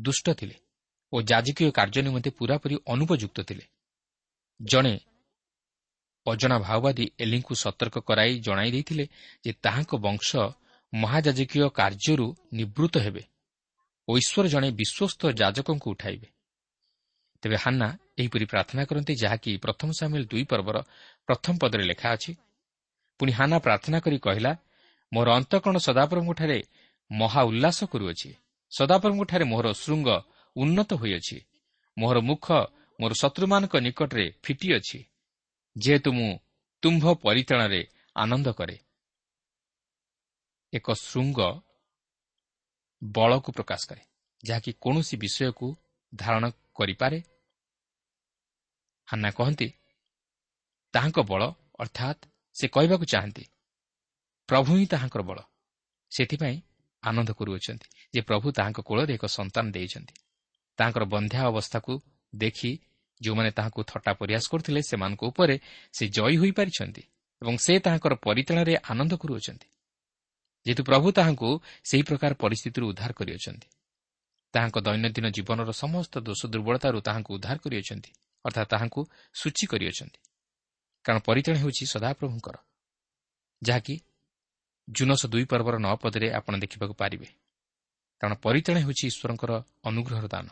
ଦୁଷ୍ଟ ଥିଲେ ଓ ଯାଜକୀୟ କାର୍ଯ୍ୟ ନିମନ୍ତେ ପୁରାପୁରି ଅନୁପଯୁକ୍ତ ଥିଲେ। ଜଣେ ଅଜଣା ଭାଓବାଦୀ ଏଲିଙ୍କୁ ସତର୍କ କରାଇ ଜଣାଇ ଦେଇଥିଲେ ଯେ ତାହାଙ୍କ ବଂଶ ମହାଯାଜକୀୟ କାର୍ଯ୍ୟରୁ ନିବୃତ୍ତ ହେବେ। ଓ ଈଶ୍ୱର ଜଣେ ବିଶ୍ୱସ୍ତ ଯାଜକଙ୍କୁ ଉଠାଇବେ। ତେବେ ହାନ୍ନା ଏହିପରି ପ୍ରାର୍ଥନା କରନ୍ତି ଯାହାକି ପ୍ରଥମ ସାମିଲ ଦୁଇ ପର୍ବର ପ୍ରଥମ ପଦରେ ଲେଖା ଅଛି। ପୁଣି ହାନା ପ୍ରାର୍ଥନା କରି କହିଲା ମୋର ଅନ୍ତଃକରଣ ସଦାପ୍ରଭୁଙ୍କଠାରେ ମହା ଉଲ୍ଲାସ କରୁଅଛି। ସଦାପ୍ରଭୁଙ୍କଠାରେ ମୋହର ଶୃଙ୍ଗ ଉନ୍ନତ ହୋଇଅଛି। ମୋହର ମୁଖ ମୋର ଶତ୍ରୁମାନଙ୍କ ନିକଟରେ ଫିଟିଅଛି। ଯେହେତୁ ମୁଁ ତୁମ୍ଭ ପରିତାଣରେ ଆନନ୍ଦ କରେ। ଏକ ଶୃଙ୍ଗ ବଳକୁ ପ୍ରକାଶ କରେ ଯାହାକି କୌଣସି ବିଷୟକୁ ଧାରଣ କରିପାରେ। ହାନ୍ନା କହନ୍ତି ତାହାଙ୍କ ବଳ ଅର୍ଥାତ୍ ସେ କହିବାକୁ ଚାହାନ୍ତି ପ୍ରଭୁ ହିଁ ତାହାଙ୍କର ବଳ। ସେଥିପାଇଁ ଆନନ୍ଦ କରୁଅଛନ୍ତି ଯେ ପ୍ରଭୁ ତାହାଙ୍କ କୋଳରେ ଏକ ସନ୍ତାନ ଦେଇଛନ୍ତି। ତାହାଙ୍କର ବନ୍ଧ୍ୟା ଅବସ୍ଥାକୁ ଦେଖି ଯେଉଁମାନେ ତାହାଙ୍କୁ ଥଟ୍ଟା ପରିହାସ କରୁଥିଲେ ସେମାନଙ୍କ ଉପରେ ସେ ଜୟୀ ହୋଇପାରିଛନ୍ତି ଏବଂ ସେ ତାହାଙ୍କର ପରିତାଣରେ ଆନନ୍ଦ କରୁଅଛନ୍ତି। ଯେହେତୁ ପ୍ରଭୁ ତାହାଙ୍କୁ ସେହି ପ୍ରକାର ପରିସ୍ଥିତିରୁ ଉଦ୍ଧାର କରିଅଛନ୍ତି। ତାହାଙ୍କ ଦୈନନ୍ଦିନ ଜୀବନର ସମସ୍ତ ଦୋଷ ଦୁର୍ବଳତାରୁ ତାହାଙ୍କୁ ଉଦ୍ଧାର କରିଅଛନ୍ତି ଅର୍ଥାତ୍ ତାହାଙ୍କୁ ସୂଚୀ କରିଅଛନ୍ତି। କାରଣ ପରିତାଣ ହେଉଛି ସଦାପ୍ରଭୁଙ୍କର। ଯାହାକି ଜୁନସ ଦୁଇ ପର୍ବର ନଅ ପଦରେ ଆପଣ ଦେଖିବାକୁ ପାରିବେ। କାରଣ ପରିତାଣ ହେଉଛି ଈଶ୍ୱରଙ୍କର ଅନୁଗ୍ରହର ଦାନ।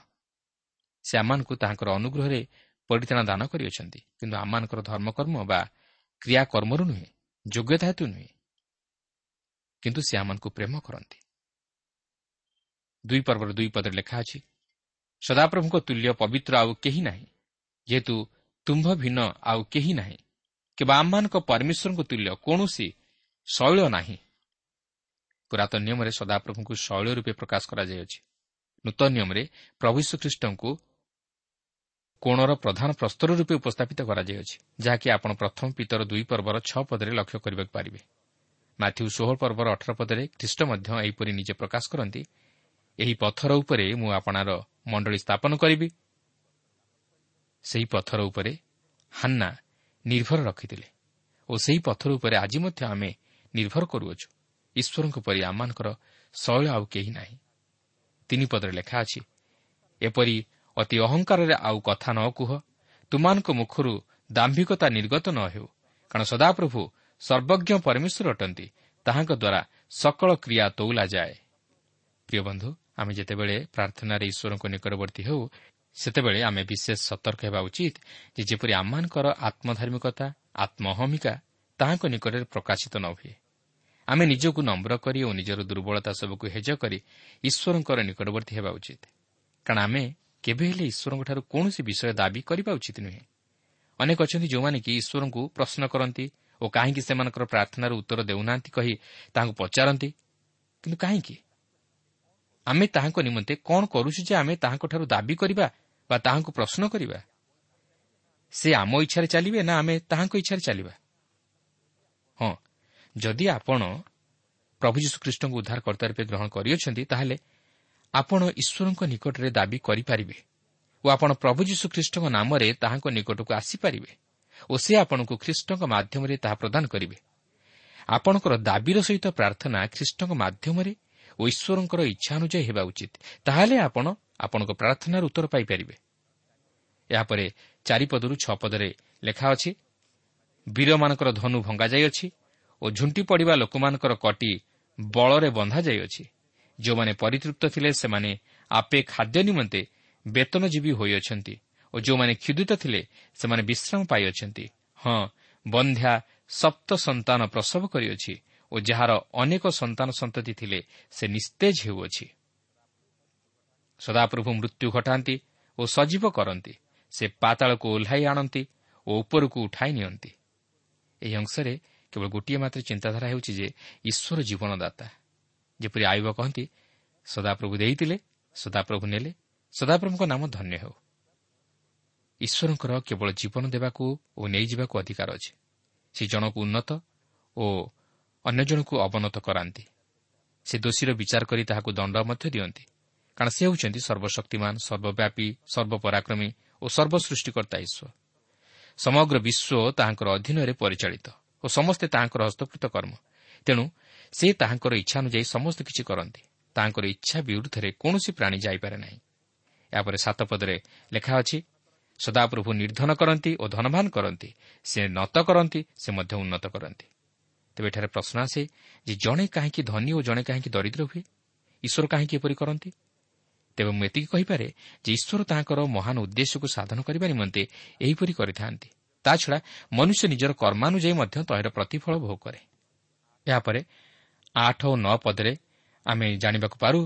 ସେ ଆମମାନଙ୍କୁ ତାହାଙ୍କର ଅନୁଗ୍ରହରେ ପରିତାଣ ଦାନ କରିଅଛନ୍ତି କିନ୍ତୁ ଆମମାନଙ୍କର ଧର୍ମକର୍ମ ବା କ୍ରିୟାକର୍ମରୁ ନୁହେଁ ଯୋଗ୍ୟତା ହେତୁ ନୁହେଁ। କିନ୍ତୁ ସେ ଆମମାନଙ୍କୁ ପ୍ରେମ କରନ୍ତି ଦୁଇ ପର୍ବର ଦୁଇ ପଦରେ ଲେଖା ଅଛି ସଦାପ୍ରଭୁଙ୍କ ତୁଲ୍ୟ ପବିତ୍ର ଆଉ କେହି ନାହିଁ ଯେହେତୁ ତୁମ୍ଭ ଭିନ୍ନ ଆଉ କେହି ନାହିଁ କିମ୍ବା ଆମମାନଙ୍କ ପରମେଶ୍ୱରଙ୍କ ତୁଲ୍ୟ କୌଣସି ଶୈଳ ନାହିଁ ପୁରାତନ ନିୟମରେ ସଦାପ୍ରଭୁଙ୍କୁ ଶୈଳ ରୂପେ ପ୍ରକାଶ କରାଯାଇଅଛି ନୂତନ ନିୟମରେ ପ୍ରଭୁ ଶ୍ରୀଖ୍ରୀଷ୍ଟଙ୍କୁ କୋଣର ପ୍ରଧାନ ପ୍ରସ୍ତର ରୂପେ ଉପସ୍ଥାପିତ କରାଯାଇଅଛି ଯାହାକି ଆପଣ ପ୍ରଥମ ପିତର ଦୁଇ ପର୍ବର ଛଅ ପଦରେ ଲକ୍ଷ୍ୟ କରିବାକୁ ପାରିବେ। ମାଥ୍ୟୁ ଷୋହଳ ପର୍ବର ଅଠର ପଦରେ ଖ୍ରୀଷ୍ଟ ମଧ୍ୟ ଏହିପରି ନିଜେ ପ୍ରକାଶ କରନ୍ତି ଏହି ପଥର ଉପରେ ମୁଁ ଆପଣାର ମଣ୍ଡଳୀ ସ୍ଥାପନ କରିବି। ସେହି ପଥର ଉପରେ ହାନ୍ନା ନିର୍ଭର ରଖିଥିଲେ ଓ ସେହି ପଥର ଉପରେ ଆଜି ମଧ୍ୟ ଆମେ ନିର୍ଭର କରୁଅଛୁ। ଈଶ୍ୱରଙ୍କ ପରି ଆମମାନଙ୍କର ଶୈଳ ଆଉ କେହି ନାହିଁ। ତିନି ପଦରେ ଲେଖା ଅଛି ଏପରି ଅତି ଅହଙ୍କାରରେ ଆଉ କଥା ନ କୁହ। ତୁମାନଙ୍କ ମୁଖରୁ ଦାମ୍ଭିକତା ନିର୍ଗତ ନ ହେଉ। କାରଣ ସଦାପ୍ରଭୁ ସର୍ବଜ୍ଞ ପରମେଶ୍ୱର ଅଟନ୍ତି। ତାହାଙ୍କ ଦ୍ୱାରା ସକଳ କ୍ରିୟା ତୌଲା ଯାଏ ପ୍ରିୟ ବନ୍ଧୁ ଆମେ ଯେତେବେଳେ ପ୍ରାର୍ଥନାରେ ଈଶ୍ୱରଙ୍କ ନିକଟବର୍ତ୍ତୀ ହେଉ ସେତେବେଳେ ଆମେ ବିଶେଷ ସତର୍କ ହେବା ଉଚିତ ଯେ ଯେପରି ଆମମାନଙ୍କର ଆତ୍ମଧାର୍ମିକତା ଆତ୍ମହମିକା ତାହାଙ୍କ ନିକଟରେ ପ୍ରକାଶିତ ନ ହୁଏ। ଆମେ ନିଜକୁ ନମ୍ର କରି ଓ ନିଜର ଦୁର୍ବଳତା ସବୁକୁ ହେଜ କରି ଈଶ୍ୱରଙ୍କର ନିକଟବର୍ତ୍ତୀ ହେବା ଉଚିତ। କାରଣ ଆମେ କେବେ ହେଲେ ଈଶ୍ୱରଙ୍କଠାରୁ କୌଣସି ବିଷୟ ଦାବି କରିବା ଉଚିତ ନୁହେଁ। ଅନେକ ଅଛନ୍ତି ଯେଉଁମାନେ କି ଈଶ୍ୱରଙ୍କୁ ପ୍ରଶ୍ନ କରନ୍ତି ଓ କାହିଁକି ସେମାନଙ୍କର ପ୍ରାର୍ଥନାର ଉତ୍ତର ଦେଉନାହାନ୍ତି କହି ତାହାଙ୍କୁ ପଚାରନ୍ତି କିନ୍ତୁ କାହିଁକି? ଆମେ ତାହାଙ୍କ ନିମନ୍ତେ କ'ଣ କରୁଛୁ ଯେ ଆମେ ତାହାଙ୍କଠାରୁ ଦାବି କରିବା ବା ତାହାଙ୍କୁ ପ୍ରଶ୍ନ କରିବା? ସେ ଆମ ଇଚ୍ଛାରେ ଚାଲିବେ ନା ଆମେ ତାହାଙ୍କ ଇଚ୍ଛାରେ ଚାଲିବା? ହଁ ଯଦି ଆପଣ ପ୍ରଭୁ ଯୀଶୁଖ୍ରୀଷ୍ଟଙ୍କୁ ଉଦ୍ଧାରକର୍ତ୍ତା ରୂପେ ଗ୍ରହଣ କରିଅଛନ୍ତି ତାହେଲେ ଆପଣ ଈଶ୍ୱରଙ୍କ ନିକଟରେ ଦାବି କରିପାରିବେ ଓ ଆପଣ ପ୍ରଭୁ ଯୀଶୁଖ୍ରୀଷ୍ଟଙ୍କ ନାମରେ ତାହାଙ୍କ ନିକଟକୁ ଆସିପାରିବେ। ଓ ସେ ଆପଣଙ୍କୁ ଖ୍ରୀଷ୍ଟଙ୍କ ମାଧ୍ୟମରେ ତାହା ପ୍ରଦାନ କରିବେ। ଆପଣଙ୍କର ଦାବିର ସହିତ ପ୍ରାର୍ଥନା ଖ୍ରୀଷ୍ଟଙ୍କ ମାଧ୍ୟମରେ ଓ ଈଶ୍ୱରଙ୍କର ଇଚ୍ଛା ଅନୁଯାୟୀ ହେବା ଉଚିତ। ତାହେଲେ ଆପଣ ଆପଣଙ୍କ ପ୍ରାର୍ଥନାର ଉତ୍ତର ପାଇପାରିବେ। ଏହାପରେ ଚାରିପଦରୁ ଛଅ ପଦରେ ଲେଖା ଅଛି ବୀରମାନଙ୍କର ଧନୁ ଭଙ୍ଗାଯାଇଅଛି ଓ ଝୁଣ୍ଟି ପଡ଼ିବା ଲୋକମାନଙ୍କର କଟି ବଳରେ ବନ୍ଧାଯାଇଅଛି। ଯେଉଁମାନେ ପରିତୃପ୍ତ ଥିଲେ ସେମାନେ ଆପେ ଖାଦ୍ୟ ନିମନ୍ତେ ବେତନଜୀବୀ ହୋଇଅଛନ୍ତି। ଓ ଯେଉଁମାନେ କ୍ଷୁଦିତ ଥିଲେ ସେମାନେ ବିଶ୍ରାମ ପାଇଅଛନ୍ତି। ହଁ ବନ୍ଧ୍ୟା ସପ୍ତ ସନ୍ତାନ ପ୍ରସବ କରିଅଛି ଓ ଯାହାର ଅନେକ ସନ୍ତାନ ସନ୍ତତି ଥିଲେ ସେ ନିସ୍ତେଜ ହେଉଅଛି। ସଦାପ୍ରଭୁ ମୃତ୍ୟୁ ଘଟାନ୍ତି ଓ ସଜୀବ କରନ୍ତି। ସେ ପାତାଳକୁ ଓହ୍ଲାଇ ଆଣନ୍ତି ଓ ଉପରକୁ ଉଠାଇ ନିଅନ୍ତି। ଏହି ଅଂଶରେ କେବଳ ଗୋଟିଏ ମାତ୍ର ଚିନ୍ତାଧାରା ହେଉଛି ଯେ ଈଶ୍ୱର ଜୀବନଦାତା। ଯେପରି ଆୟୁବ କହନ୍ତି ସଦାପ୍ରଭୁ ଦେଇଥିଲେ ସଦାପ୍ରଭୁ ନେଲେ ସଦାପ୍ରଭୁଙ୍କ ନାମ ଧନ୍ୟ ହେଉ। ଈଶ୍ୱରଙ୍କର କେବଳ ଜୀବନ ଦେବାକୁ ଓ ନେଇଯିବାକୁ ଅଧିକାର ଅଛି। ସେ ଜଣକୁ ଉନ୍ନତ ଓ ଅନ୍ୟ ଜଣକୁ ଅବନତ କରାନ୍ତି। ସେ ଦୋଷୀର ବିଚାର କରି ତାହାକୁ ଦଣ୍ଡ ମଧ୍ୟ ଦିଅନ୍ତି। କାରଣ ସେ ହେଉଛନ୍ତି ସର୍ବଶକ୍ତିମାନ ସର୍ବବ୍ୟାପୀ ସର୍ବପରାକ୍ରମୀ ଓ ସର୍ବସୃଷ୍ଟିକର୍ତ୍ତା ଈଶ୍ୱର। ସମଗ୍ର ବିଶ୍ୱ ତାହାଙ୍କର ଅଧୀନରେ ପରିଚାଳିତ ଓ ସମସ୍ତେ ତାହାଙ୍କର ହସ୍ତକୃତ କର୍ମ। ତେଣୁ ସେ ତାହାଙ୍କର ଇଚ୍ଛା ଅନୁଯାୟୀ ସମସ୍ତ କିଛି କରନ୍ତି। ତାହାଙ୍କର ଇଚ୍ଛା ବିରୁଦ୍ଧରେ କୌଣସି ପ୍ରାଣୀ ଯାଇପାରେ ନାହିଁ। ଏହାପରେ ସାତ ପଦରେ ଲେଖା ଅଛି ସଦାପ୍ରଭୁ ନିର୍ଦ୍ଧନ କରନ୍ତି ଓ ଧନବାନ କରନ୍ତି। ସେ ନତ କରନ୍ତି ସେ ମଧ୍ୟ ଉନ୍ନତ କରନ୍ତି। ତେବେ ଏଠାରେ ପ୍ରଶ୍ନ ଆସେ ଯେ ଜଣେ କାହିଁକି ଧନୀ ଓ ଜଣେ କାହିଁକି ଦରିଦ୍ର ହୁଏ? ଈଶ୍ୱର କାହିଁକି ଏପରି କରନ୍ତି? ତେବେ ମୁଁ ଏତିକି କହିପାରେ ଯେ ଈଶ୍ୱର ତାଙ୍କର ମହାନ ଉଦ୍ଦେଶ୍ୟକୁ ସାଧନ କରିବା ନିମନ୍ତେ ଏହିପରି କରିଥାନ୍ତି। ତାଛଡ଼ା ମନୁଷ୍ୟ ନିଜର କର୍ମାନୁଯାୟୀ ମଧ୍ୟ ତହିଁର ପ୍ରତିଫଳ ଭୋଗ କରେ। ଏହାପରେ ଆଠ ଓ ନଅ ପଦରେ ଆମେ ଜାଣିବାକୁ ପାରୁ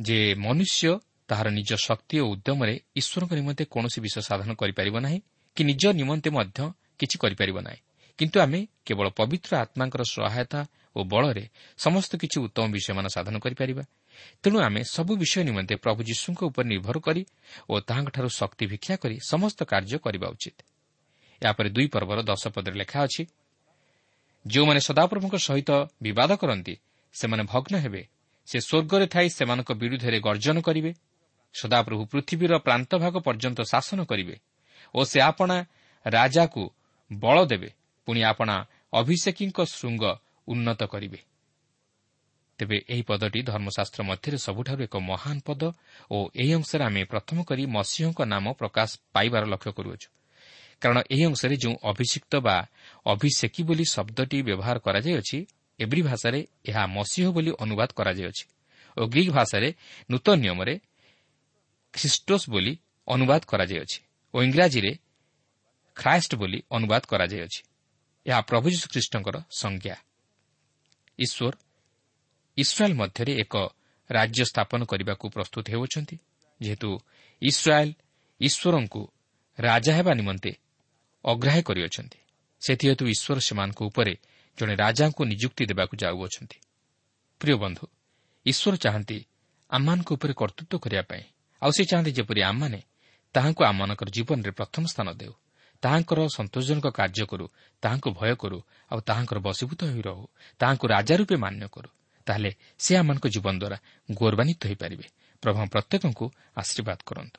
ଯେ ମନୁଷ୍ୟ ତାହାର ନିଜ ଶକ୍ତି ଓ ଉଦ୍ୟମରେ ଈଶ୍ୱରଙ୍କ ନିମନ୍ତେ କୌଣସି ବିଷୟ ସାଧନ କରିପାରିବ ନାହିଁ କି ନିଜ ନିମନ୍ତେ ମଧ୍ୟ କିଛି କରିପାରିବ ନାହିଁ। କିନ୍ତୁ ଆମେ କେବଳ ପବିତ୍ର ଆତ୍ମାଙ୍କର ସହାୟତା ଓ ବଳରେ ସମସ୍ତ କିଛି ଉତ୍ତମ ବିଷୟମାନ ସାଧନ କରିପାରିବା। ତେଣୁ ଆମେ ସବୁ ବିଷୟ ନିମନ୍ତେ ପ୍ରଭୁ ଯୀଶୁଙ୍କ ଉପରେ ନିର୍ଭର କରି ଓ ତାହାଙ୍କଠାରୁ ଶକ୍ତି ଭିକ୍ଷା କରି ସମସ୍ତ କାର୍ଯ୍ୟ କରିବା ଉଚିତ। ଏହାପରେ ଦୁଇ ପର୍ବର ଦଶ ପଦରେ ଲେଖା ଅଛି ଯେଉଁମାନେ ସଦାପ୍ରଭୁଙ୍କ ସହିତ ବିବାଦ କରନ୍ତି ସେମାନେ ଭଗ୍ନ ହେବେ। ସେ ସ୍ୱର୍ଗରେ ଥାଇ ସେମାନଙ୍କ ବିରୁଦ୍ଧରେ ଗର୍ଜନ କରିବେ। ସଦାପ୍ରଭୁ ପୃଥିବୀର ପ୍ରାନ୍ତଭାଗ ପର୍ଯ୍ୟନ୍ତ ଶାସନ କରିବେ ଓ ସେ ଆପଣା ରାଜାକୁ ବଳ ଦେବେ। ପୁଣି ଆପଣା ଅଭିଷେକୀଙ୍କ ଶୃଙ୍ଗ ଉନ୍ନତ କରିବେ। ତେବେ ଏହି ପଦଟି ଧର୍ମଶାସ୍ତ୍ର ମଧ୍ୟରେ ସବୁଠାରୁ ଏକ ମହାନ ପଦ ଓ ଏହି ଅଂଶରେ ଆମେ ପ୍ରଥମ କରି ମସିହଙ୍କ ନାମ ପ୍ରକାଶ ପାଇବାର ଲକ୍ଷ୍ୟ କରୁଅଛୁ। କାରଣ ଏହି ଅଂଶରେ ଯେଉଁ ଅଭିଷିକ୍ତ ବା ଅଭିଷେକୀ ବୋଲି ଶବ୍ଦଟି ବ୍ୟବହାର କରାଯାଇଅଛି ଏବ୍ରି ଭାଷାରେ ଏହା ମସିହ ବୋଲି ଅନୁବାଦ କରାଯାଇଅଛି ଓ ଗ୍ରୀକ୍ ଭାଷାରେ ନୂତନ ନିୟମରେ ଖ୍ରୀଷ୍ଟୋସ୍ ବୋଲି ଅନୁବାଦ କରାଯାଇଅଛି ଓ ଇଂରାଜୀରେ ଖ୍ରାଏଷ୍ଟ ବୋଲି ଅନୁବାଦ କରାଯାଇଅଛି। ଏହା ପ୍ରଭୁ ଯୀଶୁଖ୍ରୀଷ୍ଟଙ୍କର ସଂଜ୍ଞା। ଈଶ୍ୱର ଇସ୍ରାଏଲ୍ ମଧ୍ୟରେ ଏକ ରାଜ୍ୟ ସ୍ଥାପନ କରିବାକୁ ପ୍ରସ୍ତୁତ ହେଉଛନ୍ତି ଯେହେତୁ ଇସ୍ରାଏଲ୍ ଈଶ୍ୱରଙ୍କୁ ରାଜା ହେବା ନିମନ୍ତେ ଅଗ୍ରାହ୍ୟ କରିଅଛନ୍ତି। ସେଥିହେତୁ ଈଶ୍ୱର ସେମାନଙ୍କ ଉପରେ ଜଣେ ରାଜାଙ୍କୁ ନିଯୁକ୍ତି ଦେବାକୁ ଯାଉଅଛନ୍ତି। ପ୍ରିୟ ବନ୍ଧୁ ଈଶ୍ୱର ଚାହାନ୍ତି ଆମମାନଙ୍କ ଉପରେ କର୍ତ୍ତୃତ୍ୱ କରିବା ପାଇଁ ଆଉ ସେ ଚାହାନ୍ତି ଯେପରି ଆମମାନେ ତାହାଙ୍କୁ ଆମମାନଙ୍କର ଜୀବନରେ ପ୍ରଥମ ସ୍ଥାନ ଦେଉ। ତାହାଙ୍କର ସନ୍ତୋଷଜନକ କାର୍ଯ୍ୟ କରୁ ତାହାଙ୍କୁ ଭୟ କରୁ ଆଉ ତାହାଙ୍କର ବଶୀଭୂତ ହୋଇ ରହୁ ତାହାଙ୍କୁ ରାଜା ରୂପେ ମାନ୍ୟ କରୁ। ତାହେଲେ ସେ ଆମମାନଙ୍କ ଜୀବନ ଦ୍ୱାରା ଗୌରବାନ୍ୱିତ ହୋଇପାରିବେ। ପ୍ରଭୁ ପ୍ରତ୍ୟେକଙ୍କୁ ଆଶୀର୍ବାଦ କରନ୍ତୁ।